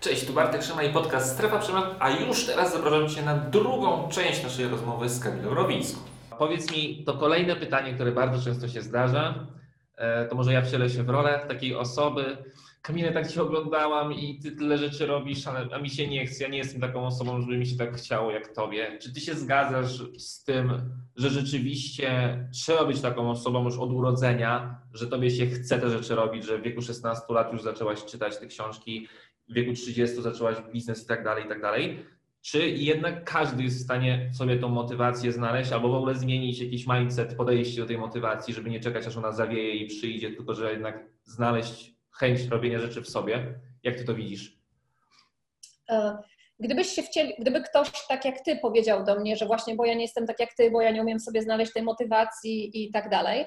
Cześć, tu Bartek Szyma i podcast Strefa Przemian, a już teraz zapraszam Cię na drugą część naszej rozmowy z Kamilą Rowińską. Powiedz mi, to kolejne pytanie, które bardzo często się zdarza, e, to może ja wcielę się w rolę takiej osoby. Kamilę, tak Cię oglądałam i Ty tyle rzeczy robisz, a mi się nie chce, ja nie jestem taką osobą, żeby mi się tak chciało jak Tobie. Czy Ty się zgadzasz z tym, że rzeczywiście trzeba być taką osobą już od urodzenia, że Tobie się chce te rzeczy robić, że w wieku 16 lat już zaczęłaś czytać te książki, w wieku 30 zaczęłaś biznes i tak dalej, i tak dalej. Czy jednak każdy jest w stanie sobie tą motywację znaleźć, albo w ogóle zmienić jakiś mindset, podejście do tej motywacji, żeby nie czekać, aż ona zawieje i przyjdzie, tylko że jednak znaleźć chęć robienia rzeczy w sobie? Jak ty to widzisz? E, gdybyś się wcieli, gdyby ktoś tak jak ty powiedział do mnie, że właśnie, bo ja nie jestem tak jak ty, bo ja nie umiem sobie znaleźć tej motywacji i tak dalej,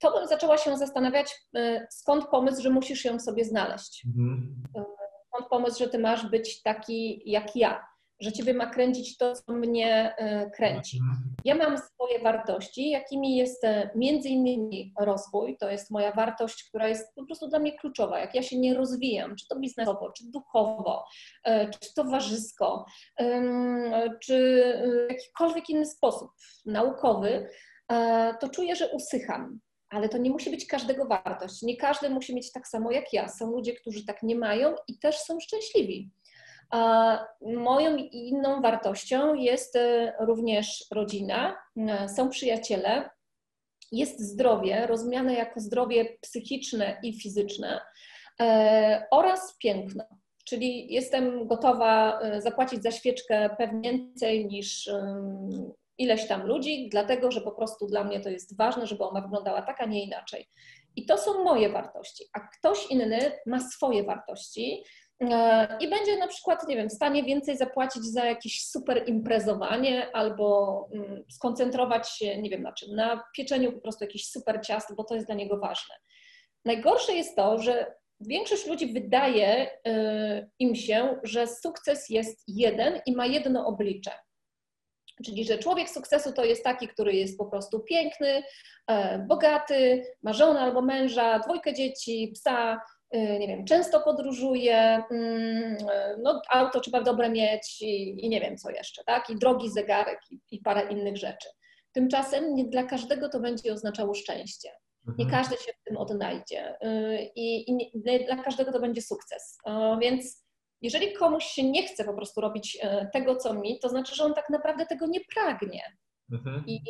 to bym zaczęła się zastanawiać, y, skąd pomysł, że musisz ją sobie znaleźć. Mhm. Y, skąd pomysł, że ty masz być taki jak ja, że ciebie ma kręcić to, co mnie y, kręci. Mhm. Ja mam swoje wartości, jakimi jest między innymi rozwój, to jest moja wartość, która jest po prostu dla mnie kluczowa. Jak ja się nie rozwijam, czy to biznesowo, czy duchowo, czy towarzysko, czy w jakikolwiek inny sposób naukowy, to czuję, że usycham ale to nie musi być każdego wartość. Nie każdy musi mieć tak samo jak ja. Są ludzie, którzy tak nie mają i też są szczęśliwi. Moją inną wartością jest e, również rodzina, e, są przyjaciele, jest zdrowie, rozumiane jako zdrowie psychiczne i fizyczne e, oraz piękno. Czyli jestem gotowa zapłacić za świeczkę pewnie więcej niż ileś tam ludzi, dlatego że po prostu dla mnie to jest ważne, żeby ona wyglądała tak, a nie inaczej. I to są moje wartości, a ktoś inny ma swoje wartości e, i będzie na przykład, nie wiem, w stanie więcej zapłacić za jakieś super imprezowanie albo mm, skoncentrować się, nie wiem na czym, na pieczeniu po prostu jakichś super ciast, bo to jest dla niego ważne. Najgorsze jest to, że większość ludzi wydaje e, im się, że sukces jest jeden i ma jedno oblicze. Czyli, że człowiek sukcesu to jest taki, który jest po prostu piękny, e, bogaty, ma żonę albo męża, dwójkę dzieci, psa, e, nie wiem, często podróżuje, mm, e, no auto trzeba dobre mieć i, i nie wiem co jeszcze, tak? I drogi zegarek i, i, parę innych rzeczy. Tymczasem nie dla każdego to będzie oznaczało szczęście. Nie mhm. każdy się w tym odnajdzie i, i nie, nie dla każdego to będzie sukces. Więc jeżeli komuś się nie chce po prostu robić e, tego, co mi, to znaczy, że on tak naprawdę tego nie pragnie. Mhm. I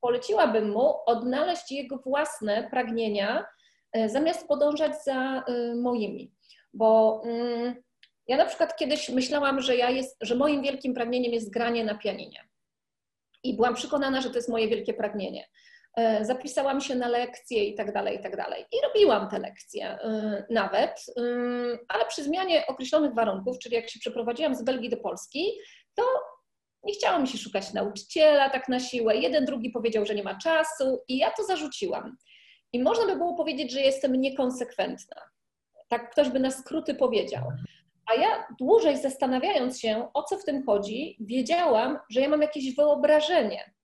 poleciłabym mu odnaleźć jego własne pragnienia, e, zamiast podążać za e, moimi. Bo mm, ja na przykład kiedyś myślałam, że, ja jest, że moim wielkim pragnieniem jest granie na pianinie. I byłam przekonana, że to jest moje wielkie pragnienie. E, zapisałam się na lekcje i tak dalej, i tak dalej. I robiłam te lekcje e, nawet, e, ale przy zmianie określonych warunków, czyli jak się przeprowadziłam z Belgii do Polski, to nie chciało mi się szukać nauczyciela tak na siłę. Jeden, drugi powiedział, że nie ma czasu i ja to zarzuciłam. I można by było powiedzieć, że jestem niekonsekwentna. Tak ktoś by na skróty powiedział. A ja dłużej zastanawiając się, o co w tym chodzi, wiedziałam, że ja mam jakieś wyobrażenie,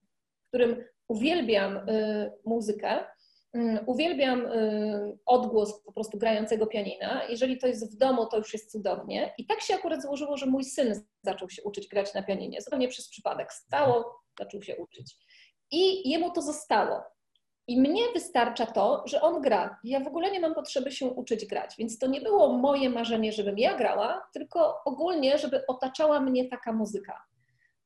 którym uwielbiam y, muzykę, y, uwielbiam y, odgłos po prostu grającego pianina. Jeżeli to jest w domu, to już jest cudownie. I tak się akurat złożyło, że mój syn zaczął się uczyć grać na pianinie. Zupełnie przez przypadek. Stało, zaczął się uczyć. I jemu to zostało. I mnie wystarcza to, że on gra. Ja w ogóle nie mam potrzeby się uczyć grać, więc to nie było moje marzenie, żebym ja grała, tylko ogólnie, żeby otaczała mnie taka muzyka.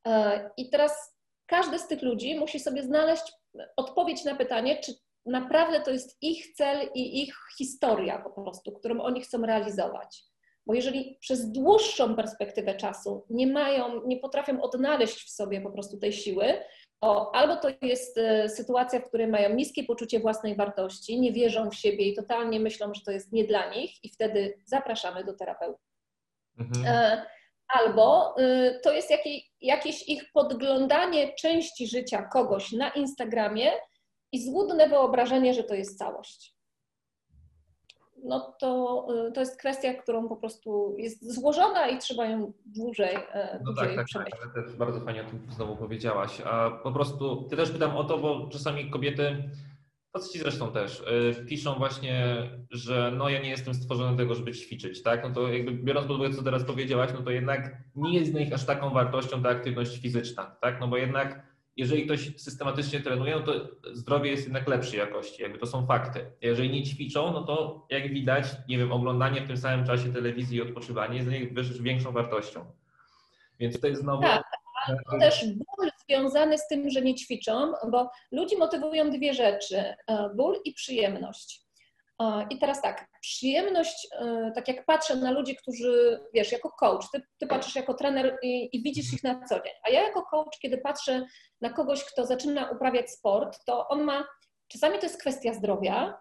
E, I teraz każdy z tych ludzi musi sobie znaleźć odpowiedź na pytanie, czy naprawdę to jest ich cel i ich historia po prostu, którą oni chcą realizować. Bo jeżeli przez dłuższą perspektywę czasu nie mają, nie potrafią odnaleźć w sobie po prostu tej siły, to albo to jest e, sytuacja, w której mają niskie poczucie własnej wartości, nie wierzą w siebie i totalnie myślą, że to jest nie dla nich, i wtedy zapraszamy do terapeuty. Mhm. Albo y, to jest jakieś ich podglądanie części życia kogoś na Instagramie i złudne wyobrażenie, że to jest całość. No to, y, to jest kwestia, którą po prostu jest złożona i trzeba ją dłużej, e, no dłużej tak, tak, tak, ale też bardzo fajnie o tym znowu powiedziałaś. A po prostu, ty też pytam o to, bo czasami kobiety Faceci zresztą też y, piszą właśnie, że no ja nie jestem stworzony do tego, żeby ćwiczyć, tak? No to jakby biorąc pod uwagę, co teraz powiedziałaś, no to jednak nie jest dla nich aż taką wartością ta aktywność fizyczna, tak? No bo jednak jeżeli ktoś systematycznie trenuje, no to zdrowie jest jednak lepszej jakości, jakby to są fakty. Jeżeli nie ćwiczą, no to jak widać, nie wiem, oglądanie w tym samym czasie telewizji i odpoczywanie jest dla nich większą wartością. Więc tutaj znowu... Tak, to też ból związany z tym, że nie ćwiczą, bo ludzi motywują dwie rzeczy, e, ból i przyjemność. E, I teraz tak, przyjemność, e, tak jak patrzę na ludzi, którzy, wiesz, jako coach, ty, ty patrzysz jako trener i, i, widzisz ich na co dzień, a ja jako coach, kiedy patrzę na kogoś, kto zaczyna uprawiać sport, to on ma, czasami to jest kwestia zdrowia,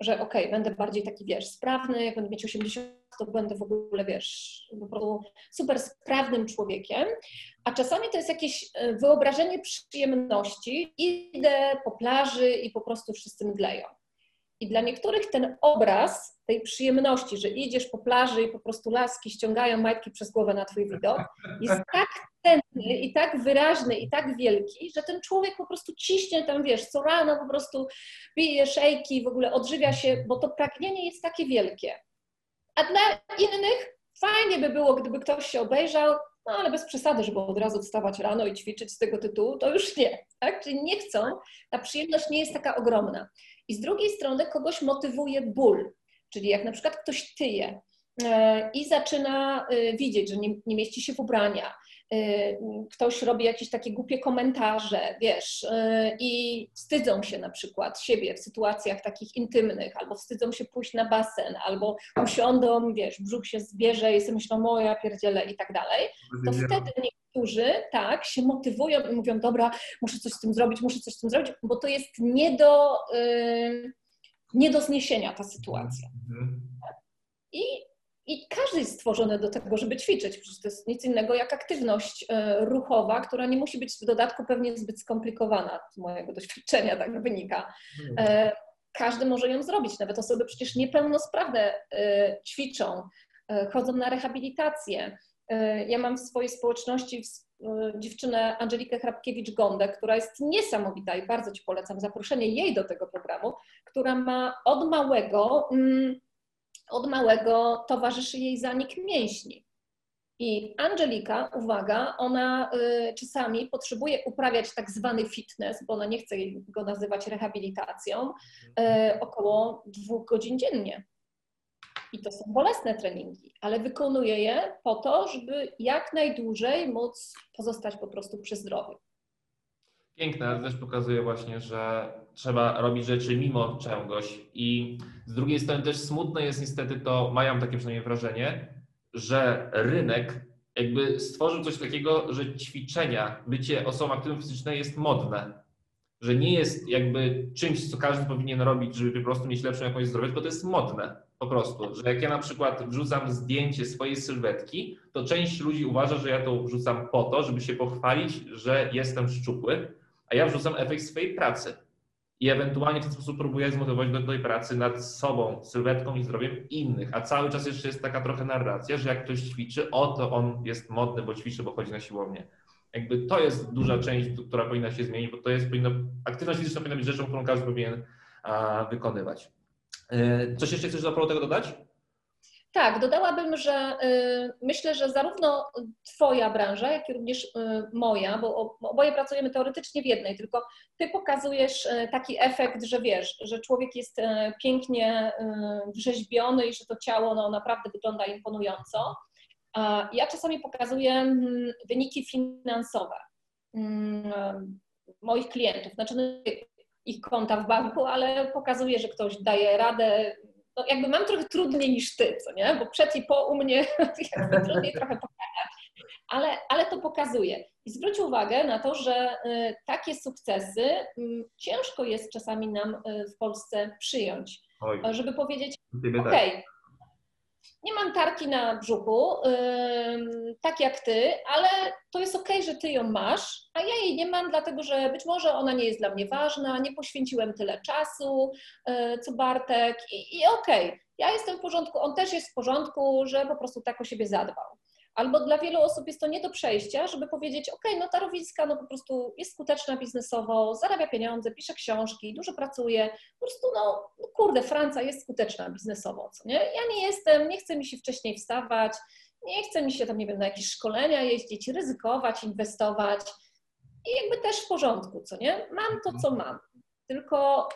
że okej, okay, będę bardziej taki, wiesz, sprawny, jak będę mieć 80, to będę w ogóle, wiesz, po prostu super sprawnym człowiekiem, a czasami to jest jakieś e, wyobrażenie przyjemności, idę po plaży i po prostu wszyscy mdleją. I dla niektórych ten obraz tej przyjemności, że idziesz po plaży i po prostu laski ściągają majtki przez głowę na twój widok, jest tak tętny i tak wyraźny i tak wielki, że ten człowiek po prostu ciśnie tam, wiesz, co rano po prostu pije szejki, w ogóle odżywia się, bo to pragnienie jest takie wielkie. A dla innych fajnie by było, gdyby ktoś się obejrzał, no ale bez przesady, żeby od razu wstawać rano i ćwiczyć z tego tytułu, to już nie. Tak? Czyli nie chcą, ta przyjemność nie jest taka ogromna. I z drugiej strony kogoś motywuje ból, czyli jak na przykład ktoś tyje e, i zaczyna e, widzieć, że nie, nie mieści się w ubrania, ktoś robi jakieś takie głupie komentarze, wiesz, i wstydzą się na przykład siebie w sytuacjach takich intymnych, albo wstydzą się pójść na basen, albo usiądą, wiesz, brzuch się zbierze i sobie myślą, moja pierdziele i tak dalej, to wtedy niektórzy tak się motywują i mówią, dobra, muszę coś z tym zrobić, muszę coś z tym zrobić, bo to jest nie do, yy, nie do zniesienia ta sytuacja. Mhm. I, I każdy jest stworzony do tego, żeby ćwiczyć. Przecież to jest nic innego jak aktywność yy, ruchowa, która nie musi być w dodatku pewnie zbyt skomplikowana. Z mojego doświadczenia tak wynika. Yy, każdy może ją zrobić. Nawet osoby przecież niepełnosprawne yy, ćwiczą, chodzą na rehabilitację. E, ja mam w swojej społeczności e, dziewczynę Angelikę Hrabkiewicz-Gondę, która jest niesamowita i bardzo Ci polecam zaproszenie jej do tego programu, która ma od małego, mm, od małego towarzyszy jej zanik mięśni. I Angelika, uwaga, ona e, czasami potrzebuje uprawiać tak zwany fitness, bo ona nie chce go nazywać rehabilitacją, około dwóch godzin dziennie. I to są bolesne treningi, ale wykonuję je po to, żeby jak najdłużej móc pozostać po prostu przy zdrowiu. Piękne, ale też pokazuje właśnie, że trzeba robić rzeczy mimo czegoś. I z drugiej strony też smutne jest niestety to, mają takie przynajmniej wrażenie, że rynek jakby stworzył coś takiego, że ćwiczenia, bycie osobą aktywną fizycznej jest modne. Że nie jest jakby czymś, co każdy powinien robić, żeby po prostu mieć lepszą jakąś zdrowie, bo to jest modne. Po prostu, że jak ja na przykład wrzucam zdjęcie swojej sylwetki, to część ludzi uważa, że ja to wrzucam po to, żeby się pochwalić, że jestem szczupły, a ja wrzucam efekt swojej pracy. I ewentualnie w ten sposób próbuję zmotywować do tej pracy nad sobą, sylwetką i zdrowiem innych. A cały czas jeszcze jest taka trochę narracja, że jak ktoś ćwiczy, o to on jest modny, bo ćwiczy, bo chodzi na siłownię. Jakby to jest duża część, która powinna się zmienić, bo to jest powinno, aktywność fizyczna powinna być rzeczą, którą każdy powinien a, wykonywać. E, coś jeszcze chcesz do tego dodać? Tak, dodałabym, że y, myślę, że zarówno Twoja branża, jak i również y, moja, bo oboje pracujemy teoretycznie w jednej, tylko Ty pokazujesz y, taki efekt, że wiesz, że człowiek jest pięknie wrzeźbiony i że to ciało no, naprawdę wygląda imponująco. Ja czasami pokazuję mm, wyniki finansowe mm, moich klientów. Znaczy, no, ich konta w banku, ale pokazuje, że ktoś daje radę. No jakby mam trochę trudniej niż ty, co nie? Bo przed i po u mnie jakby trudniej trochę pokazać, ale, ale to pokazuje. I zwróć uwagę na to, że y, takie sukcesy mm, ciężko jest czasami nam y, w Polsce przyjąć. Oj. Żeby powiedzieć, tak. okej, okay, nie mam tarki na brzuchu, yy, tak jak ty, ale to jest ok, że ty ją masz, a ja jej nie mam, dlatego że być może ona nie jest dla mnie ważna, nie poświęciłem tyle czasu, yy, co Bartek i, i okej, okay, ja jestem w porządku, on też jest w porządku, że po prostu tak o siebie zadbał. Albo dla wielu osób jest to nie do przejścia, żeby powiedzieć, ok, no ta Rowińska no po prostu jest skuteczna biznesowo, zarabia pieniądze, pisze książki, dużo pracuje, po prostu no, no kurde, Franca jest skuteczna biznesowo, co nie? Ja nie jestem, nie chcę mi się wcześniej wstawać, nie chce mi się tam, nie wiem, na jakieś szkolenia jeździć, ryzykować, inwestować i jakby też w porządku, co nie? Mam to, co mam. Tylko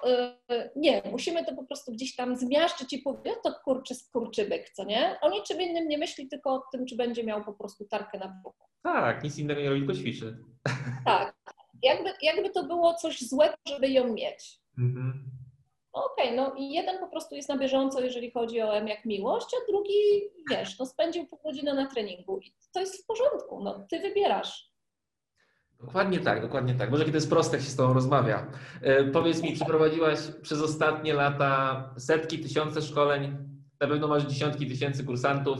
yy, nie, musimy to po prostu gdzieś tam zmiażdżyć i powiedzieć, to kurczy skurczybyk, co nie? O niczym innym nie myśli, tylko o tym, czy będzie miał po prostu tarkę na brzuchu. Tak, nic innego nie robi, tylko ćwiczy. Tak. Jakby, jakby to było coś złego, żeby ją mieć. Mhm. Okej, okay, no i jeden po prostu jest na bieżąco, jeżeli chodzi o M jak miłość, a drugi, wiesz, no spędził pół godziny na treningu i to jest w porządku, no ty wybierasz. Dokładnie tak, dokładnie tak. Może kiedy jest proste, jak się z Tobą rozmawia. E, powiedz mi, przeprowadziłaś przez ostatnie lata setki, tysiące szkoleń, na pewno masz dziesiątki tysięcy kursantów.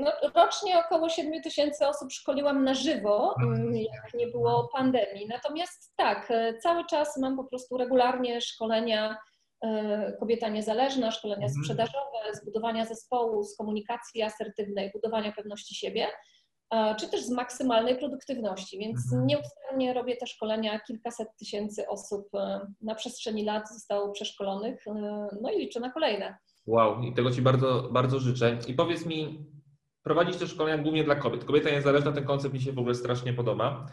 No, rocznie około 7 tysięcy osób szkoliłam na żywo, mm, jak nie było pandemii. Natomiast tak, e, cały czas mam po prostu regularnie szkolenia e, kobieta niezależna, szkolenia mhm. sprzedażowe, zbudowania zespołu, z komunikacji asertywnej, budowania pewności siebie czy też z maksymalnej produktywności, więc mhm. nieustannie robię te szkolenia, kilkaset tysięcy osób e, na przestrzeni lat zostało przeszkolonych, e, no i liczę na kolejne. Wow, i tego Ci bardzo, bardzo życzę. I powiedz mi, prowadzisz te szkolenia głównie dla kobiet. Kobieta niezależna, ten koncept mi się w ogóle strasznie podoba.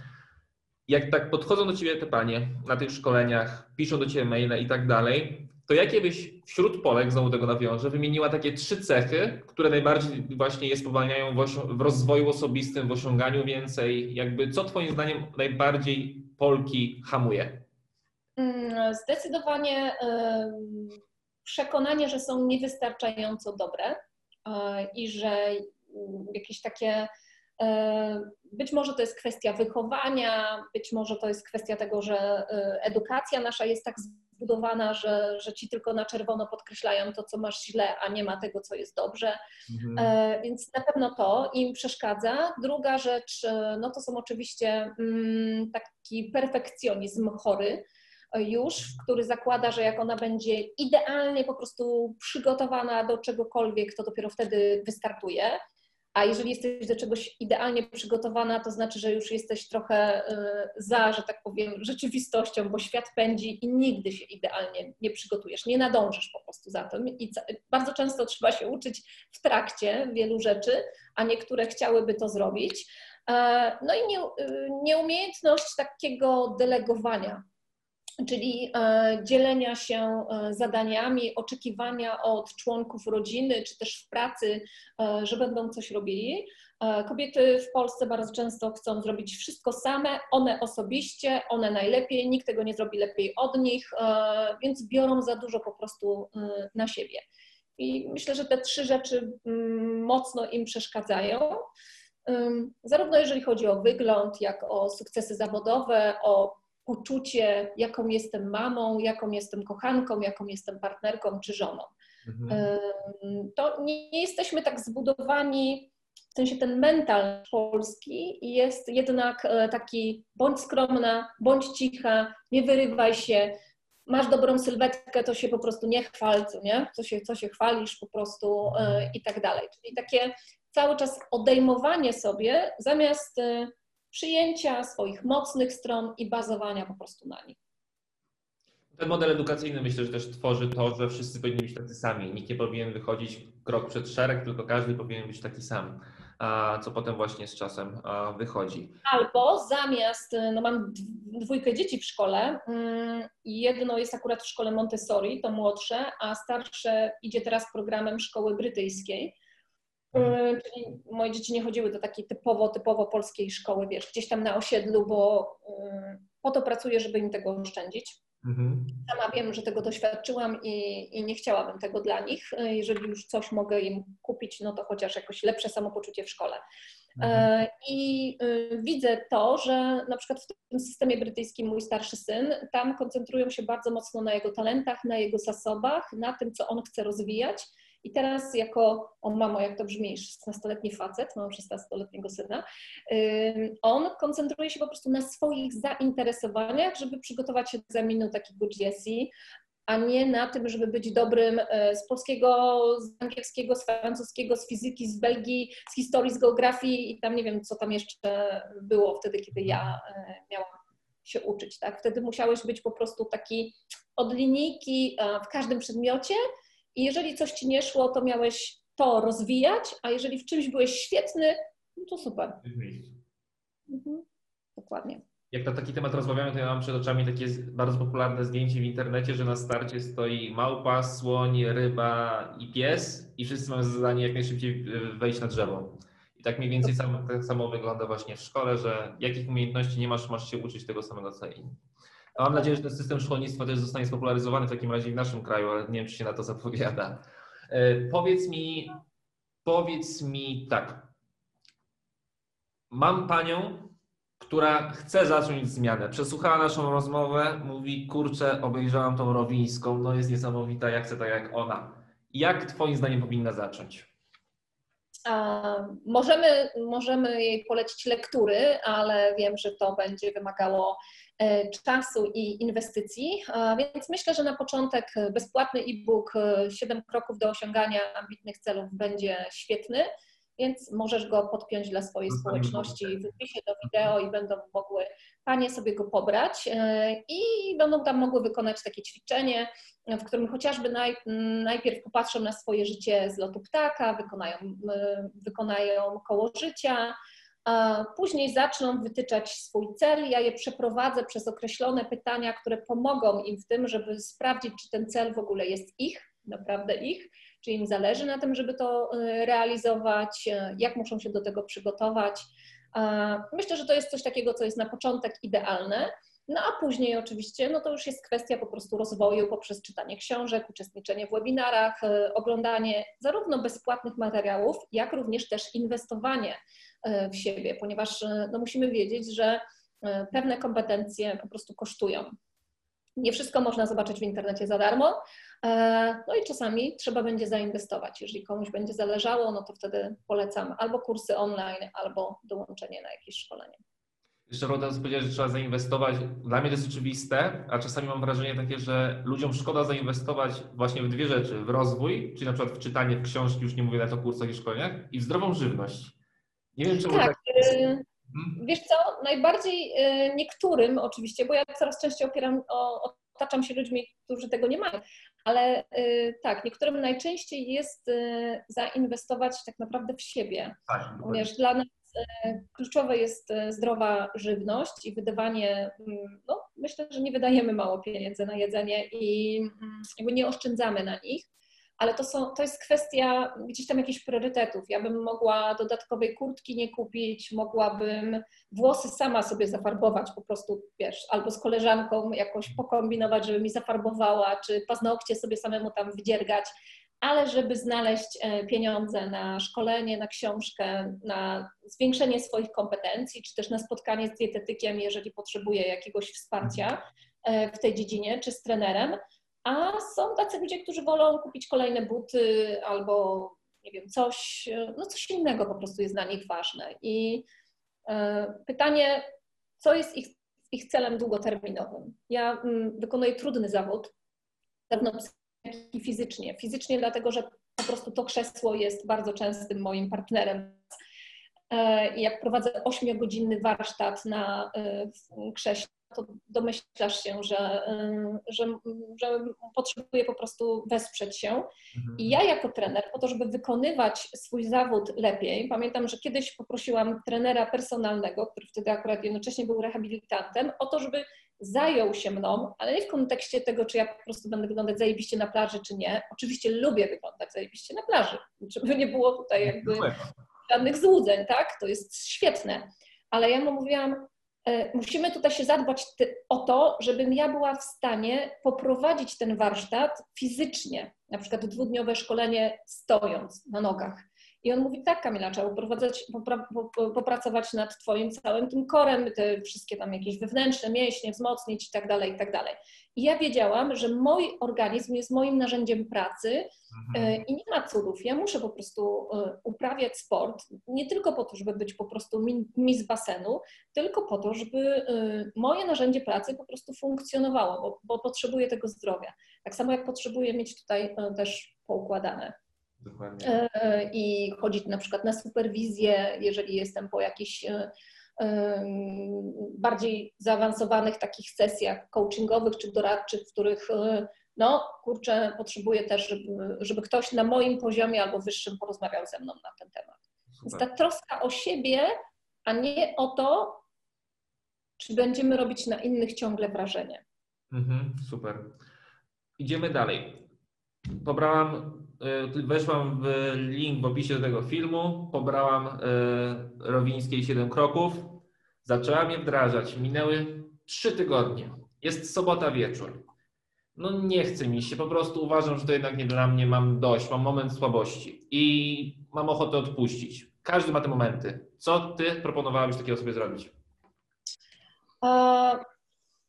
Jak tak podchodzą do Ciebie te panie na tych szkoleniach, piszą do Ciebie maile i tak dalej, to jakie byś wśród Polek, znowu tego nawiążę, wymieniła takie trzy cechy, które najbardziej właśnie je spowalniają w, rozwoju osobistym, w osiąganiu więcej? Jakby co Twoim zdaniem najbardziej Polki hamuje? Mm, zdecydowanie przekonanie, że są niewystarczająco dobre e, i że mm, jakieś takie być może to jest kwestia wychowania, być może to jest kwestia tego, że e, edukacja nasza jest tak zbudowana, że, że ci tylko na czerwono podkreślają to, co masz źle, a nie ma tego, co jest dobrze. Mhm. E, więc na pewno to im przeszkadza. Druga rzecz, e, no to są oczywiście mm, taki perfekcjonizm chory e, już, który zakłada, że jak ona będzie idealnie po prostu przygotowana do czegokolwiek, to dopiero wtedy wystartuje. A jeżeli jesteś do czegoś idealnie przygotowana, to znaczy, że już jesteś trochę y, za, że tak powiem, rzeczywistością, bo świat pędzi i nigdy się idealnie nie przygotujesz, nie nadążysz po prostu za tym. I bardzo często trzeba się uczyć w trakcie wielu rzeczy, a niektóre chciałyby to zrobić. E, no i y, nieumiejętność takiego delegowania czyli e, dzielenia się e, zadaniami, oczekiwania od członków rodziny czy też w pracy, e, że będą coś robili. Kobiety w Polsce bardzo często chcą zrobić wszystko same, one osobiście, one najlepiej, nikt tego nie zrobi lepiej od nich, więc biorą za dużo po prostu na siebie. I myślę, że te trzy rzeczy mm, mocno im przeszkadzają. Zarówno jeżeli chodzi o wygląd, jak o sukcesy zawodowe, o poczucie, jaką jestem mamą, jaką jestem kochanką, jaką jestem partnerką czy żoną. Mhm. To nie jesteśmy tak zbudowani, w sensie ten mental polski jest jednak e, taki bądź skromna, bądź cicha, nie wyrywaj się, masz dobrą sylwetkę, to się po prostu nie chwal, co nie? Co się, co się chwalisz po prostu e, mhm. i tak dalej. Czyli takie cały czas odejmowanie sobie zamiast e, przyjęcia swoich mocnych stron i bazowania po prostu na nich. Ten model edukacyjny myślę, że też tworzy to, że wszyscy powinni być tacy sami. Nikt nie powinien wychodzić krok przed szereg, tylko każdy powinien być taki sam, co potem właśnie z czasem wychodzi. Albo zamiast, no mam dwójkę dzieci w szkole, mm, jedno jest akurat w szkole Montessori, to młodsze, a starsze idzie teraz programem szkoły brytyjskiej. Mhm. E, czyli moje dzieci nie chodziły do takiej typowo, typowo polskiej szkoły, wiesz, gdzieś tam na osiedlu, bo e, po to pracuję, żeby im tego oszczędzić. Mhm. Sama wiem, że tego doświadczyłam i, i, nie chciałabym tego dla nich. E, jeżeli już coś mogę im kupić, no to chociaż jakoś lepsze samopoczucie w szkole. Mhm. I widzę to, że na przykład w tym systemie brytyjskim mój starszy syn, tam koncentrują się bardzo mocno na jego talentach, na jego zasobach, na tym, co on chce rozwijać i teraz jako, o mamo, jak to brzmi, 16-letni facet, mam 16-letniego syna, on koncentruje się po prostu na swoich zainteresowaniach, żeby przygotować się do egzaminu takiego GSE, a nie na tym, żeby być dobrym e, z polskiego, z angielskiego, z francuskiego, z fizyki, z Belgii, z historii, z geografii i tam nie wiem, co tam jeszcze było wtedy, kiedy ja e, miałam się uczyć. Tak? Wtedy musiałeś być po prostu taki od linijki w każdym przedmiocie i jeżeli coś ci nie szło, to miałeś to rozwijać, a jeżeli w czymś byłeś świetny, no to super. Mhm. Dokładnie. Jak na taki temat rozmawiamy, to ja mam przed oczami takie bardzo popularne zdjęcie w internecie, że na starcie stoi małpa, słoń, ryba i pies i wszyscy mają zadanie jak najszybciej wejść na drzewo. I tak mniej więcej sam, tak samo wygląda właśnie w szkole, że jakich umiejętności nie masz, masz się uczyć tego samego co inni. Mam nadzieję, że ten system szkolnictwa też zostanie spopularyzowany w takim razie w naszym kraju, ale nie wiem, czy się na to zapowiada. E, powiedz mi, powiedz mi tak. Mam panią, która chce zacząć zmianę. Przesłuchała naszą rozmowę, mówi, kurczę, obejrzałam tą Rowińską, no jest niesamowita, ja chcę tak jak ona. Jak twoim zdaniem powinna zacząć? Możemy, możemy jej polecić lektury, ale wiem, że to będzie wymagało e, czasu i inwestycji, więc myślę, że na początek bezpłatny e-book 7 kroków do osiągania ambitnych celów będzie świetny więc możesz go podpiąć dla swojej społeczności w wpisie do wideo i będą mogły panie sobie go pobrać e, i będą tam mogły wykonać takie ćwiczenie, w którym chociażby naj, najpierw popatrzą na swoje życie z lotu ptaka, wykonają, wykonają koło życia, później zaczną wytyczać swój cel. Ja je przeprowadzę przez określone pytania, które pomogą im w tym, żeby sprawdzić, czy ten cel w ogóle jest ich, naprawdę ich czy im zależy na tym, żeby to y, realizować, y, jak muszą się do tego przygotować. Myślę, że to jest coś takiego, co jest na początek idealne. No a później oczywiście, no to już jest kwestia po prostu rozwoju poprzez czytanie książek, uczestniczenie w webinarach, y, oglądanie zarówno bezpłatnych materiałów, jak również też inwestowanie w siebie, ponieważ no, musimy wiedzieć, że pewne kompetencje po prostu kosztują. Nie wszystko można zobaczyć w internecie za darmo, e, no i czasami trzeba będzie zainwestować. Jeżeli komuś będzie zależało, no to wtedy polecam albo kursy online, albo dołączenie na jakieś szkolenie. Jeszcze Rodas powiedział, że trzeba zainwestować. Dla mnie to jest oczywiste, a czasami mam wrażenie takie, że ludziom szkoda zainwestować właśnie w dwie rzeczy. W rozwój, czyli na przykład w czytanie w książki, już nie mówię na to kursach i szkoleniach, i w zdrową żywność. Nie wiem, czy tak. tak Mhm. Wiesz co, najbardziej y, niektórym oczywiście, bo ja coraz częściej opieram, o, otaczam się ludźmi, którzy tego nie mają, ale y, tak, niektórym najczęściej jest y, zainwestować tak naprawdę w siebie. Tak, Ponieważ dla nas kluczowe jest zdrowa żywność i wydawanie, mm, no myślę, że nie wydajemy mało pieniędzy na jedzenie i mm, jakby nie oszczędzamy na nich ale to, są, to jest kwestia gdzieś tam jakichś priorytetów. Ja bym mogła dodatkowej kurtki nie kupić, mogłabym włosy sama sobie zafarbować po prostu, wiesz, albo z koleżanką jakoś pokombinować, żeby mi zafarbowała, czy paznokcie sobie samemu tam wydziergać, ale żeby znaleźć e, pieniądze na szkolenie, na książkę, na zwiększenie swoich kompetencji, czy też na spotkanie z dietetykiem, jeżeli potrzebuje jakiegoś wsparcia e, w tej dziedzinie, czy z trenerem, a są tacy ludzie, którzy wolą kupić kolejne buty albo nie wiem, coś, no coś innego po prostu jest dla nich ważne. I e, pytanie, co jest ich, ich celem długoterminowym? Ja mm, wykonuję trudny zawód, zarówno jak i fizycznie. Fizycznie dlatego, że po prostu to krzesło jest bardzo częstym moim partnerem. E, jak prowadzę 8-godzinny warsztat na e, krześle, to domyślasz się, że, że, że potrzebuje po prostu wesprzeć się. Mhm. I ja jako trener, po to, żeby wykonywać swój zawód lepiej, pamiętam, że kiedyś poprosiłam trenera personalnego, który wtedy akurat jednocześnie był rehabilitantem, o to, żeby zajął się mną, ale nie w kontekście tego, czy ja po prostu będę wyglądać zajebiście na plaży, czy nie. Oczywiście lubię wyglądać zajebiście na plaży, żeby nie było tutaj jakby żadnych złudzeń, tak? To jest świetne. Ale ja mu mówiłam, musimy tutaj się zadbać o to, żebym ja była w stanie poprowadzić ten warsztat fizycznie, na przykład dwudniowe szkolenie stojąc na nogach. I on mówi, tak Kamila, trzeba popra, popracować nad twoim całym tym korem, te wszystkie tam jakieś wewnętrzne mięśnie wzmocnić i tak dalej, i tak dalej. I ja wiedziałam, że mój organizm jest moim narzędziem pracy mhm. E, i nie ma cudów. Ja muszę po prostu e, uprawiać sport, nie tylko po to, żeby być po prostu mis basenu, tylko po to, żeby e, moje narzędzie pracy po prostu funkcjonowało, bo, bo potrzebuję tego zdrowia. Tak samo jak potrzebuję mieć tutaj też poukładane. Dokładnie. I chodzić na przykład na superwizję, jeżeli jestem po jakichś bardziej zaawansowanych takich sesjach coachingowych czy doradczych, w których no kurczę, potrzebuję też, żeby, żeby ktoś na moim poziomie albo wyższym porozmawiał ze mną na ten temat. Super. Więc ta troska o siebie, a nie o to, czy będziemy robić na innych ciągle wrażenie. Mhm, super. Idziemy dalej. Pobrałam, weszłam w link w opisie tego filmu, pobrałam y, Rowińskiej 7 kroków, zaczęłam je wdrażać. Minęły 3 tygodnie. Jest sobota wieczór. No nie chce mi się, po prostu uważam, że to jednak nie dla mnie, mam dość, mam moment słabości i mam ochotę odpuścić. Każdy ma te momenty. Co ty proponowałabyś takiego sobie zrobić?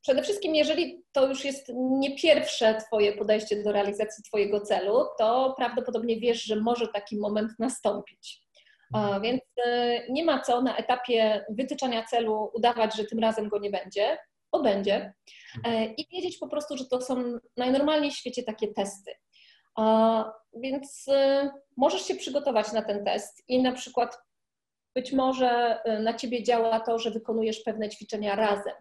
Przede wszystkim, jeżeli to już jest nie pierwsze Twoje podejście do realizacji Twojego celu, to prawdopodobnie wiesz, że może taki moment nastąpić. Więc y, nie ma co na etapie wytyczania celu udawać, że tym razem go nie będzie, bo będzie. E, I wiedzieć po prostu, że to są najnormalniej w świecie takie testy. Więc y, możesz się przygotować na ten test i na przykład być może na ciebie działa to, że wykonujesz pewne ćwiczenia razem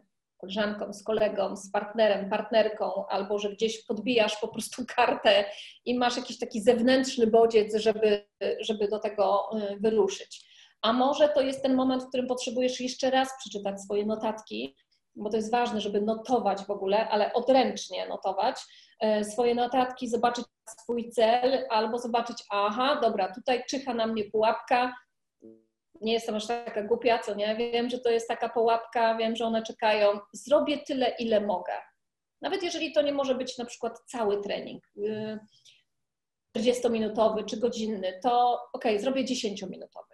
koleżanką, z kolegą, z partnerem, partnerką, albo że gdzieś podbijasz po prostu kartę i masz jakiś taki zewnętrzny bodziec, żeby, żeby do tego y, wyruszyć. A może to jest ten moment, w którym potrzebujesz jeszcze raz przeczytać swoje notatki, bo to jest ważne, żeby notować w ogóle, ale odręcznie notować y, swoje notatki, zobaczyć swój cel, albo zobaczyć, aha, dobra, tutaj czyha na mnie pułapka, nie jestem aż taka głupia, co nie? Wiem, że to jest taka połapka, wiem, że one czekają. Zrobię tyle, ile mogę. Nawet jeżeli to nie może być na przykład cały trening, 40-minutowy y, czy godzinny, to ok, zrobię 10-minutowy,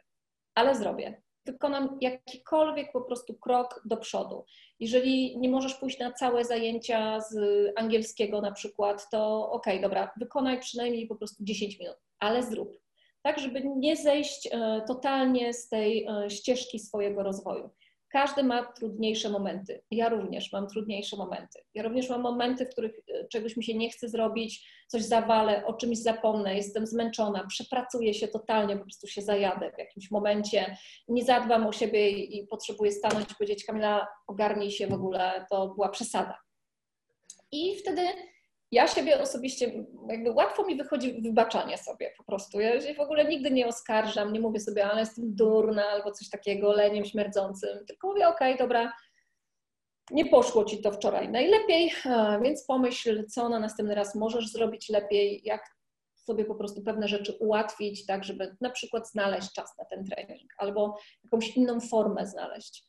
ale zrobię. Wykonam jakikolwiek po prostu krok do przodu. Jeżeli nie możesz pójść na całe zajęcia z angielskiego na przykład, to ok, dobra, wykonaj przynajmniej po prostu 10 minut, ale zrób tak żeby nie zejść e, totalnie z tej e, ścieżki swojego rozwoju. Każdy ma trudniejsze momenty. Ja również mam trudniejsze momenty. Ja również mam momenty, w których e, czegoś mi się nie chce zrobić, coś zawalę, o czymś zapomnę, jestem zmęczona, przepracuję się totalnie, po prostu się zajadę w jakimś momencie, nie zadbam o siebie i potrzebuję stanąć i powiedzieć: Kamila, ogarnij się w ogóle, to była przesada. I wtedy ja siebie osobiście, jakby łatwo mi wychodzi wybaczanie sobie po prostu. Ja się w ogóle nigdy nie oskarżam, nie mówię sobie, ale jestem durna albo coś takiego, leniem śmierdzącym, tylko mówię, okej, okay, dobra, nie poszło ci to wczoraj najlepiej, więc pomyśl, co na następny raz możesz zrobić lepiej, jak sobie po prostu pewne rzeczy ułatwić, tak, żeby na przykład znaleźć czas na ten trening albo jakąś inną formę znaleźć.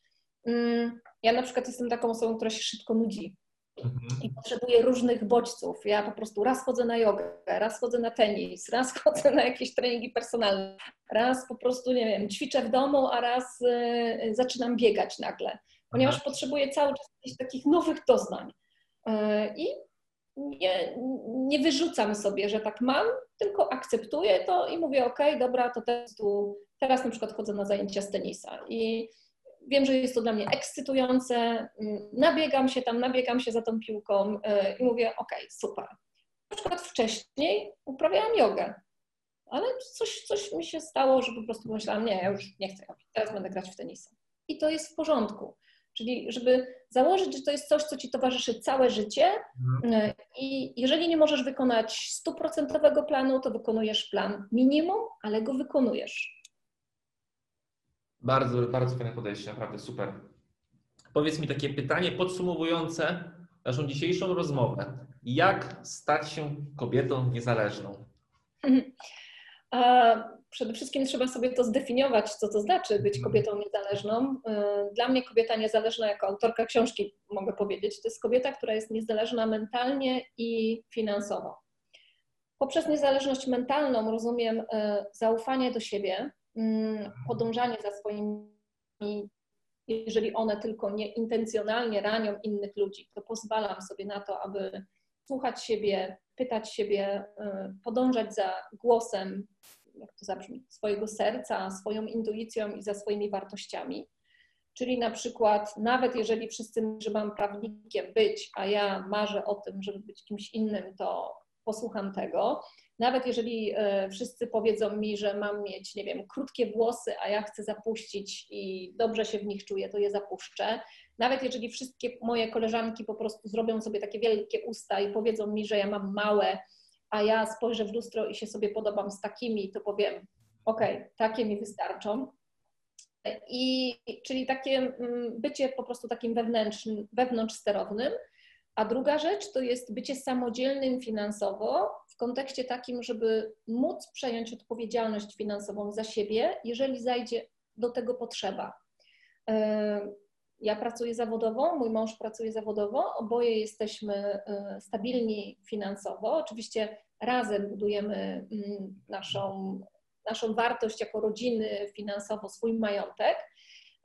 Mm, ja na przykład jestem taką osobą, która się szybko nudzi i potrzebuję różnych bodźców. Ja po prostu raz chodzę na jogę, raz chodzę na tenis, raz chodzę na jakieś treningi personalne, raz po prostu, nie wiem, ćwiczę w domu, a raz y, zaczynam biegać nagle, ponieważ mhm. potrzebuję cały czas jakichś takich nowych doznań. Y, I nie, nie wyrzucam sobie, że tak mam, tylko akceptuję to i mówię, ok, dobra, to teraz, tu, teraz na przykład chodzę na zajęcia z tenisa. I wiem, że jest to dla mnie ekscytujące, mm, nabiegam się tam, nabiegam się za tą piłką y, i mówię, ok, super. Na przykład wcześniej uprawiałam jogę, ale coś, coś mi się stało, że po prostu pomyślałam, nie, ja już nie chcę robić, teraz będę grać w tenisa. I to jest w porządku. Czyli żeby założyć, że to jest coś, co ci towarzyszy całe życie mhm. y, i jeżeli nie możesz wykonać stuprocentowego planu, to wykonujesz plan minimum, ale go wykonujesz. Bardzo, bardzo fajne podejście, naprawdę super. Powiedz mi takie pytanie podsumowujące naszą dzisiejszą rozmowę. Jak stać się kobietą niezależną? Przede wszystkim trzeba sobie to zdefiniować, co to znaczy być mhm. kobietą niezależną. E, dla mnie kobieta niezależna, jako autorka książki mogę powiedzieć, to jest kobieta, która jest niezależna mentalnie i finansowo. Poprzez niezależność mentalną rozumiem zaufanie do siebie, podążanie za swoimi, jeżeli one tylko nieintencjonalnie ranią innych ludzi, to pozwalam sobie na to, aby słuchać siebie, pytać siebie, podążać za głosem jak to zabrzmi, swojego serca, swoją intuicją i za swoimi wartościami. Czyli na przykład, nawet jeżeli wszyscy że mam prawnikiem być, a ja marzę o tym, żeby być kimś innym, to posłucham tego. Nawet jeżeli e, wszyscy powiedzą mi, że mam mieć, nie wiem, krótkie włosy, a ja chcę zapuścić i dobrze się w nich czuję, to je zapuszczę. Nawet jeżeli wszystkie moje koleżanki po prostu zrobią sobie takie wielkie usta i powiedzą mi, że ja mam małe, a ja spojrzę w lustro i się sobie podobam z takimi, to powiem, ok, takie mi wystarczą. I, czyli takie mm, bycie po prostu takim wewnętrznym, wewnątrz sterownym. A druga rzecz to jest bycie samodzielnym finansowo w kontekście takim, żeby móc przejąć odpowiedzialność finansową za siebie, jeżeli zajdzie do tego potrzeba. Ja pracuję zawodowo, mój mąż pracuje zawodowo, oboje jesteśmy y, stabilni finansowo. Oczywiście razem budujemy mm, naszą, naszą wartość jako rodziny finansowo, swój majątek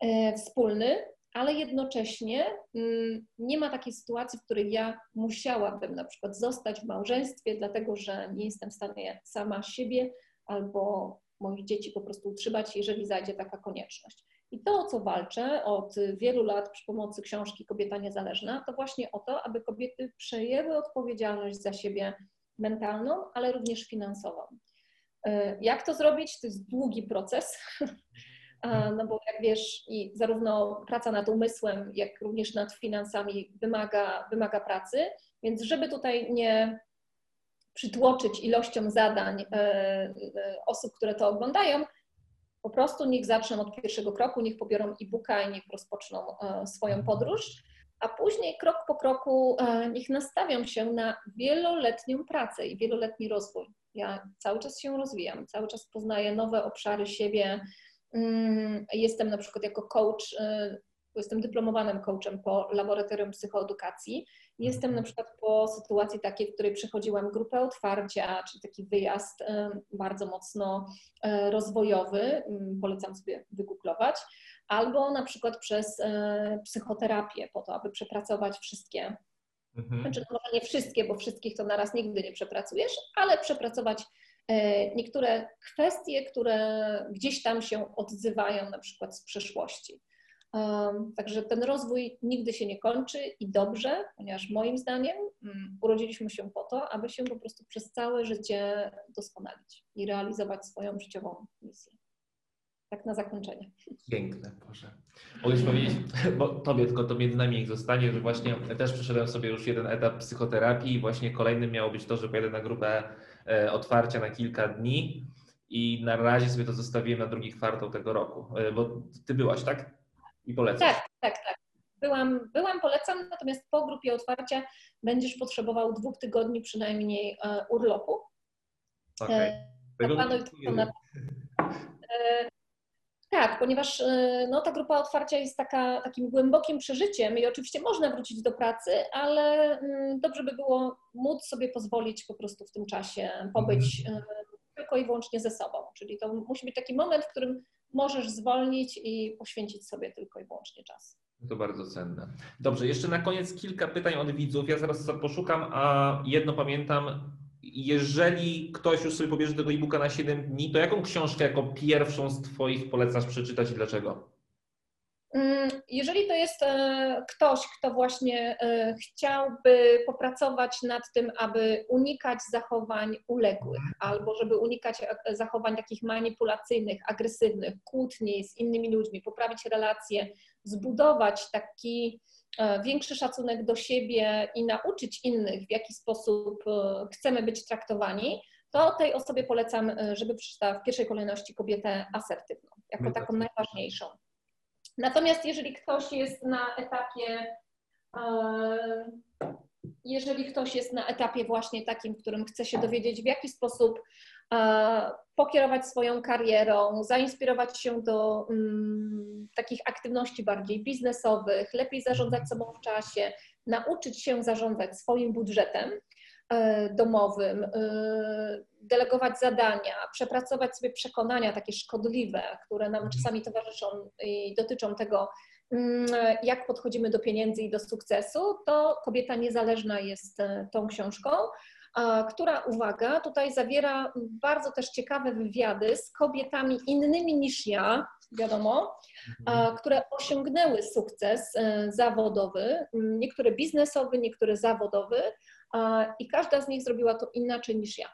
y, wspólny, ale jednocześnie mm, nie ma takiej sytuacji, w której ja musiałabym na przykład zostać w małżeństwie, dlatego że nie jestem w stanie sama siebie albo moich dzieci po prostu utrzymać, jeżeli zajdzie taka konieczność. I to, o co walczę od wielu lat przy pomocy książki Kobieta Niezależna, to właśnie o to, aby kobiety przejęły odpowiedzialność za siebie mentalną, ale również finansową. E, jak to zrobić? To jest długi proces, no bo jak wiesz, i zarówno praca nad umysłem, jak również nad finansami wymaga, wymaga pracy, więc żeby tutaj nie przytłoczyć ilością zadań e, e, osób, które to oglądają, po prostu niech zaczną od pierwszego kroku, niech pobiorą e-booka i niech rozpoczną e, swoją podróż, a później krok po kroku e, niech nastawią się na wieloletnią pracę i wieloletni rozwój. Ja cały czas się rozwijam, cały czas poznaję nowe obszary siebie. Mm, jestem na przykład jako coach e, jestem dyplomowanym coachem po laboratorium psychoedukacji. Jestem na przykład po sytuacji takiej, w której przechodziłam grupę otwarcia, czyli taki wyjazd bardzo mocno e, rozwojowy, mm, polecam sobie wygooglować, albo na przykład przez psychoterapię po to, aby przepracować wszystkie Mhm. Znaczy, no może nie wszystkie, bo wszystkich to naraz nigdy nie przepracujesz, ale przepracować niektóre kwestie, które gdzieś tam się odzywają, na przykład z przeszłości. Także ten rozwój nigdy się nie kończy i dobrze, ponieważ moim zdaniem mm, urodziliśmy się po to, aby się po prostu przez całe życie doskonalić i realizować swoją życiową misję. Tak na zakończenie. Piękne, Boże. Mogę powiedzieć, bo tobie tylko to między nami niech zostanie, że właśnie też przeszedłem sobie już jeden etap psychoterapii i właśnie kolejnym miało być to, że pojadę na grupę e, otwarcia na kilka dni i na razie sobie to zostawiłem na drugi kwartał tego roku, e, bo ty byłaś, tak? i polecasz. Tak, tak, tak. Byłam, byłam, polecam, natomiast po grupie otwarcia będziesz potrzebował dwóch tygodni przynajmniej e, urlopu. Okay. E, e, tak, ponieważ e, no, ta grupa otwarcia jest taka, takim głębokim przeżyciem i oczywiście można wrócić do pracy, ale mm, dobrze by było móc sobie pozwolić po prostu w tym czasie pobyć mm. tylko i wyłącznie ze sobą. Czyli to musi być taki moment, w którym możesz zwolnić i poświęcić sobie tylko i wyłącznie czas. To bardzo cenne. Dobrze, jeszcze na koniec kilka pytań od widzów. Ja zaraz poszukam, a jedno pamiętam. Jeżeli ktoś już sobie pobierze tego e-booka na 7 dni, to jaką książkę jako pierwszą z Twoich polecasz przeczytać i dlaczego? Mm, jeżeli to jest e, ktoś, kto właśnie e, chciałby popracować nad tym, aby unikać zachowań uległych, albo żeby unikać e, zachowań takich manipulacyjnych, agresywnych, kłótni z innymi ludźmi, poprawić relacje, zbudować taki większy szacunek do siebie i nauczyć innych, w jaki sposób chcemy być traktowani, to tej osobie polecam, żeby przeczytała w pierwszej kolejności kobietę asertywną, jako taką najważniejszą. Natomiast jeżeli ktoś jest na etapie, e, jeżeli ktoś jest na etapie właśnie takim, w którym chce się dowiedzieć, w jaki sposób e, pokierować swoją karierą, zainspirować się do um, takich aktywności bardziej biznesowych, lepiej zarządzać sobą w czasie, nauczyć się zarządzać swoim budżetem, domowym, delegować zadania, przepracować sobie przekonania takie szkodliwe, które nam Mhm. czasami towarzyszą i dotyczą tego, mm, jak podchodzimy do pieniędzy i do sukcesu, to Kobieta Niezależna jest e, tą książką, która, uwaga, tutaj zawiera bardzo też ciekawe wywiady z kobietami innymi niż ja, wiadomo, a, które osiągnęły sukces e, zawodowy, niektóre biznesowy, niektóre zawodowy i każda z nich zrobiła to inaczej niż ja.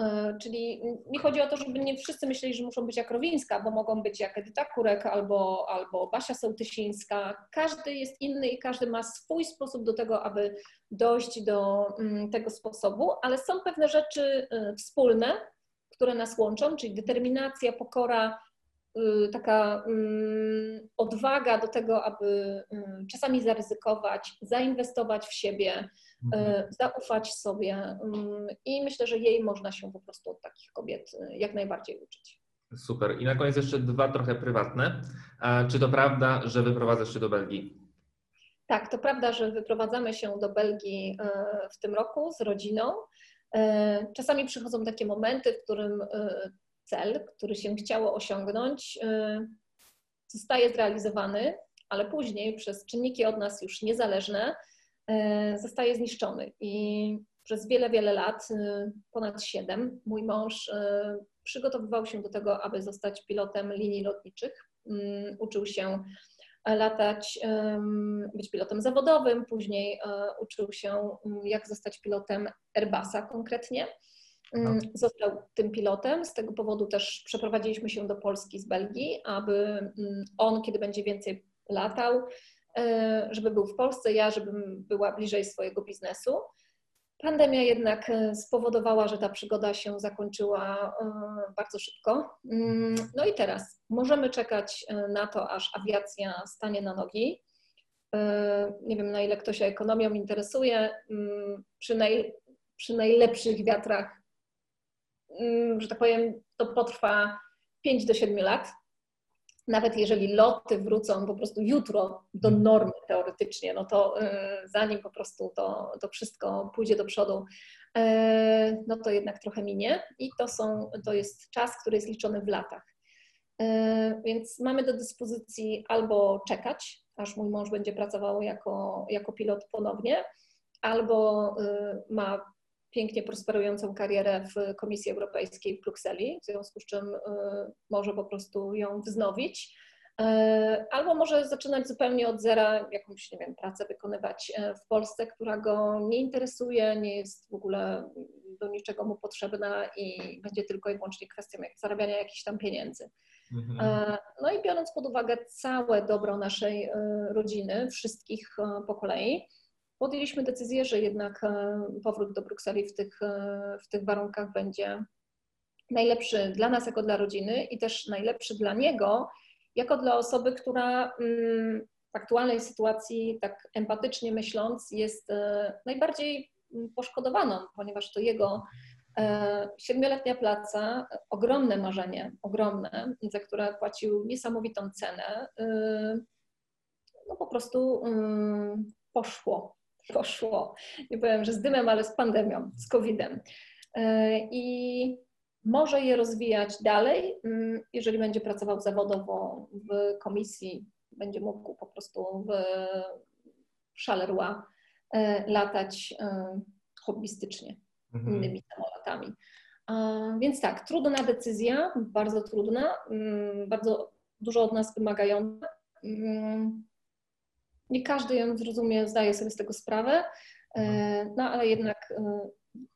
E, Czyli mi chodzi o to, żeby nie wszyscy myśleli, że muszą być jak Rowińska, bo mogą być jak Edyta Kurek albo, albo Basia Sołtysińska. Każdy jest inny i każdy ma swój sposób do tego, aby dojść do mm, tego sposobu, ale są pewne rzeczy y, wspólne, które nas łączą, czyli determinacja, pokora, y, taka mm, odwaga do tego, aby mm, czasami zaryzykować, zainwestować w siebie, Mhm. e, zaufać sobie i myślę, że jej można się po prostu od takich kobiet jak najbardziej uczyć. Super. I na koniec jeszcze dwa trochę prywatne. Czy to prawda, że wyprowadzasz się do Belgii? Tak, to prawda, że wyprowadzamy się do Belgii e, w tym roku z rodziną. E, Czasami przychodzą takie momenty, w którym e, cel, który się chciało osiągnąć, zostaje zrealizowany, ale później przez czynniki od nas już niezależne zostaje zniszczony. I przez wiele, wiele lat, ponad siedem, mój mąż przygotowywał się do tego, aby zostać pilotem linii lotniczych. Mm, Uczył się latać, em, być pilotem zawodowym, później e, uczył się, jak zostać pilotem Airbusa konkretnie. Mm, Został tym pilotem, z tego powodu też przeprowadziliśmy się do Polski z Belgii, aby on, kiedy będzie więcej latał, e, żeby był w Polsce, ja, żebym była bliżej swojego biznesu. Pandemia jednak e, spowodowała, że ta przygoda się zakończyła e, bardzo szybko. Mm, No i teraz możemy czekać e, na to, aż awiacja stanie na nogi. Nie wiem, na ile ktoś się ekonomią interesuje. Mm, Przy, naj, przy najlepszych wiatrach, mm, że tak powiem, to potrwa 5 do 7 lat. Nawet jeżeli loty wrócą po prostu jutro do normy teoretycznie, no to y, zanim po prostu to, to wszystko pójdzie do przodu, y, no to jednak trochę minie i to, są, to jest czas, który jest liczony w latach. Y, Więc mamy do dyspozycji albo czekać, aż mój mąż będzie pracował jako, jako pilot ponownie, albo ma pięknie prosperującą karierę w Komisji Europejskiej w Brukseli, w związku z czym y, może po prostu ją wznowić. Y, Albo może zaczynać zupełnie od zera, jakąś, nie wiem, pracę wykonywać e, w Polsce, która go nie interesuje, nie jest w ogóle do niczego mu potrzebna i będzie tylko i wyłącznie kwestią jak zarabiania jakichś tam pieniędzy. Mhm. No i biorąc pod uwagę całe dobro naszej rodziny, wszystkich po kolei, podjęliśmy decyzję, że jednak e, powrót do Brukseli w tych, e, w tych warunkach będzie najlepszy dla nas jako dla rodziny i też najlepszy dla niego jako dla osoby, która mm, w aktualnej sytuacji, tak empatycznie myśląc, jest e, najbardziej mm, poszkodowaną, ponieważ to jego siedmioletnia praca, ogromne marzenie, ogromne, za które płacił niesamowitą cenę, no po prostu mm, poszło, poszło. Nie powiem, że z dymem, ale z pandemią, z COVID-em. E, I może je rozwijać dalej, mm, jeżeli będzie pracował zawodowo w komisji, będzie mógł po prostu w Charleroi e, latać e, hobbystycznie Mhm. innymi samolotami. Więc tak, trudna decyzja, bardzo trudna, mm, bardzo dużo od nas wymagająca. Nie każdy ją zrozumie, zdaje sobie z tego sprawę, e, no ale jednak e,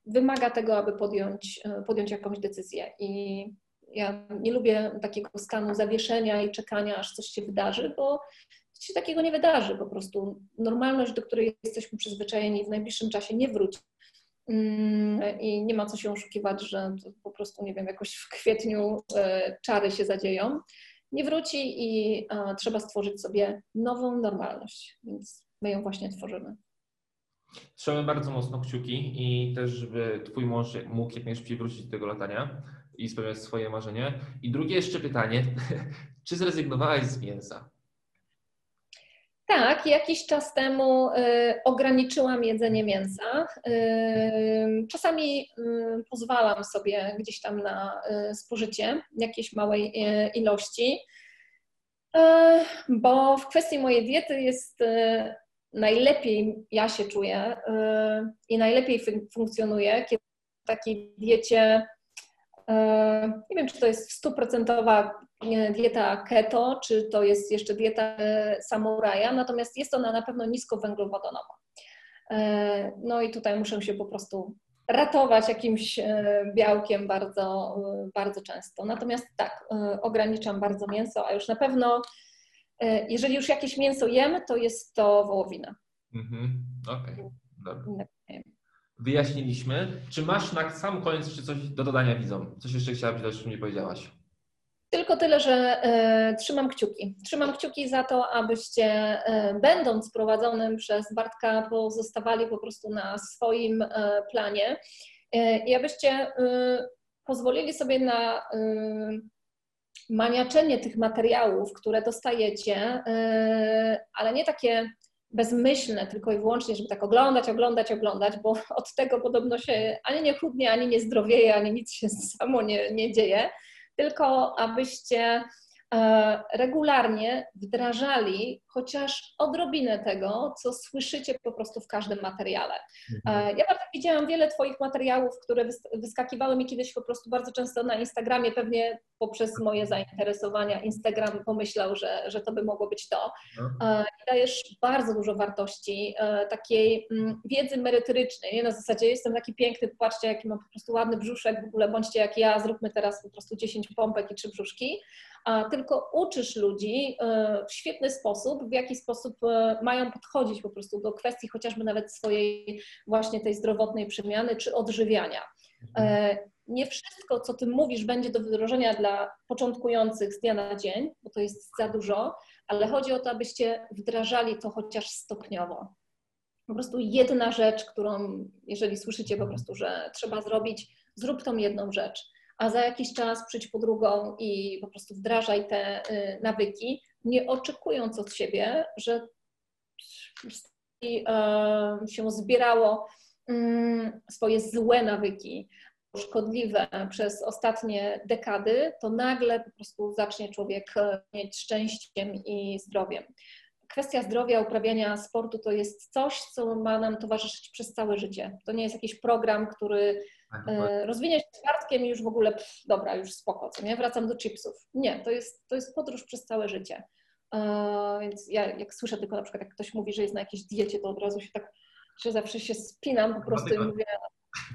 wymaga tego, aby podjąć, e, podjąć jakąś decyzję. I ja nie lubię takiego stanu zawieszenia i czekania, aż coś się wydarzy, bo coś się takiego nie wydarzy. Po prostu normalność, do której jesteśmy przyzwyczajeni, w najbliższym czasie nie wróci. Mm, I nie ma co się oszukiwać, że po prostu, nie wiem, jakoś w kwietniu czary się zadzieją. Nie wróci i e, trzeba stworzyć sobie nową normalność, więc my ją właśnie tworzymy. Trzymamy bardzo mocno kciuki i też, żeby Twój mąż mógł jak najszybciej wrócić do tego latania i spełniać swoje marzenie. I drugie jeszcze pytanie, czy zrezygnowałaś z mięsa? Tak, jakiś czas temu y, ograniczyłam jedzenie mięsa. Y, czasami y, pozwalam sobie gdzieś tam na y, spożycie jakiejś małej y, ilości, y, bo w kwestii mojej diety jest najlepiej ja się czuję i najlepiej fun- funkcjonuję, kiedy w takiej diecie Nie wiem, czy to jest stuprocentowa e, dieta keto, czy to jest jeszcze dieta e, samuraja, natomiast jest ona na pewno niskowęglowodanowa. E, No i tutaj muszę się po prostu ratować jakimś e, białkiem bardzo, e, bardzo często. Natomiast tak, e, ograniczam bardzo mięso, a już na pewno, e, jeżeli już jakieś mięso jem, to jest to wołowina. Mhm. Okej, dobra. Wyjaśniliśmy. Czy masz na sam koniec jeszcze coś do dodania widzom? Coś jeszcze chciałabyś dodać, o czym nie powiedziałaś? Tylko tyle, że e, trzymam kciuki. Trzymam kciuki za to, abyście, e, będąc prowadzonym przez Bartka, pozostawali po prostu na swoim e, planie i abyście pozwolili sobie na maniaczenie tych materiałów, które dostajecie, ale nie takie bezmyślne tylko i wyłącznie, żeby tak oglądać, oglądać, oglądać, bo od tego podobno się ani nie chudnie, ani nie zdrowieje, ani nic się samo nie, nie dzieje. Tylko abyście e, regularnie wdrażali chociaż odrobinę tego, co słyszycie po prostu w każdym materiale. Mhm. E, Ja bardzo widziałam wiele Twoich materiałów, które wys- wyskakiwały mi kiedyś po prostu bardzo często na Instagramie, pewnie poprzez moje zainteresowania Instagram pomyślał, że, że to by mogło być to. No. E, Dajesz bardzo dużo wartości, e, takiej mm, wiedzy merytorycznej, nie na zasadzie jestem taki piękny, patrzcie jaki mam po prostu ładny brzuszek, w ogóle bądźcie jak ja, zróbmy teraz po prostu 10 pompek i 3 brzuszki, a tylko uczysz ludzi w świetny sposób, w jaki sposób e, mają podchodzić po prostu do kwestii chociażby nawet swojej właśnie tej zdrowotnej przemiany czy odżywiania. E, Nie wszystko, co ty mówisz, będzie do wdrożenia dla początkujących z dnia na dzień, bo to jest za dużo, ale chodzi o to, abyście wdrażali to chociaż stopniowo. Po prostu jedna rzecz, którą, jeżeli słyszycie po prostu, że trzeba zrobić, zrób tą jedną rzecz, a za jakiś czas przyjdź po drugą i po prostu wdrażaj te y, nawyki, nie oczekując od siebie, że e, się zbierało mm, swoje złe nawyki, szkodliwe przez ostatnie dekady, to nagle po prostu zacznie człowiek e, mieć szczęściem i zdrowiem. Kwestia zdrowia, uprawiania sportu to jest coś, co ma nam towarzyszyć przez całe życie. To nie jest jakiś program, który Tak, e, rozwinie się z Bartkiem i już w ogóle, pff, dobra, już spoko, co nie, wracam do chipsów. Nie, to jest, to jest podróż przez całe życie. E, Więc ja jak słyszę tylko na przykład, jak ktoś mówi, że jest na jakiejś diecie, to od razu się tak, że zawsze się spinam po prostu i mówię,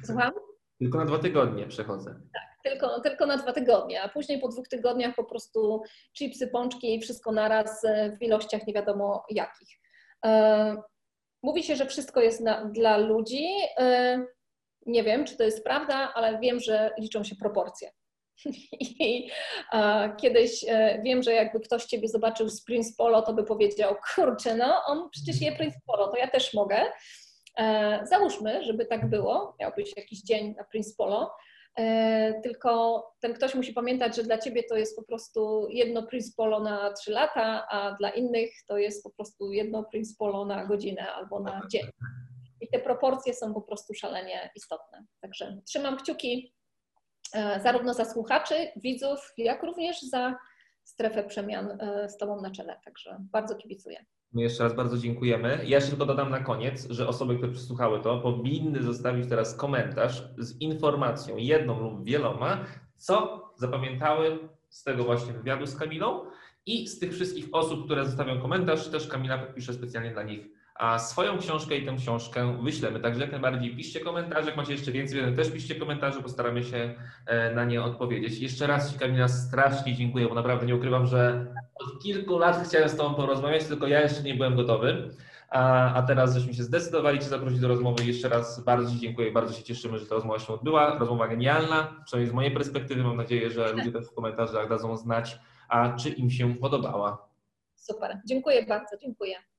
słucham? Tylko na dwa tygodnie przechodzę. Tylko, tylko na dwa tygodnie, a później po dwóch tygodniach po prostu chipsy, pączki i wszystko naraz e, w ilościach nie wiadomo jakich. Mówi się, że wszystko jest na, dla ludzi. Nie wiem, czy to jest prawda, ale wiem, że liczą się proporcje. I kiedyś e, wiem, że jakby ktoś ciebie zobaczył z Prince Polo, to by powiedział, kurczę, no on przecież je Prince Polo, to ja też mogę. E, Załóżmy, żeby tak było, miałbyś jakiś dzień na Prince Polo, E, tylko ten ktoś musi pamiętać, że dla ciebie to jest po prostu jedno Prince Polo na 3 lata, a dla innych to jest po prostu jedno Prince Polo na godzinę albo na dzień. I te proporcje są po prostu szalenie istotne. Także trzymam kciuki e, zarówno za słuchaczy, widzów, jak również za strefę przemian e, z Tobą na czele. Także bardzo kibicuję. My jeszcze raz bardzo dziękujemy. Ja jeszcze tylko dodam na koniec, że osoby, które przesłuchały to, powinny zostawić teraz komentarz z informacją, jedną lub wieloma, co zapamiętały z tego właśnie wywiadu z Kamilą i z tych wszystkich osób, które zostawią komentarz, też Kamila podpisze specjalnie dla nich a swoją książkę i tę książkę wyślemy. Także jak najbardziej piszcie komentarze, jak macie jeszcze więcej, też piszcie komentarze, postaramy się e, na nie odpowiedzieć. Jeszcze raz Ci Kamila strasznie dziękuję, bo naprawdę nie ukrywam, że od kilku lat chciałem z Tobą porozmawiać, tylko ja jeszcze nie byłem gotowy. A, a teraz żeśmy się zdecydowali Cię zaprosić do rozmowy. Jeszcze raz bardzo Ci dziękuję, bardzo się cieszymy, że ta rozmowa się odbyła. Rozmowa genialna, przynajmniej z mojej perspektywy. Mam nadzieję, że ludzie też w komentarzach dadzą znać, a czy im się podobała. Super. Dziękuję bardzo. Dziękuję.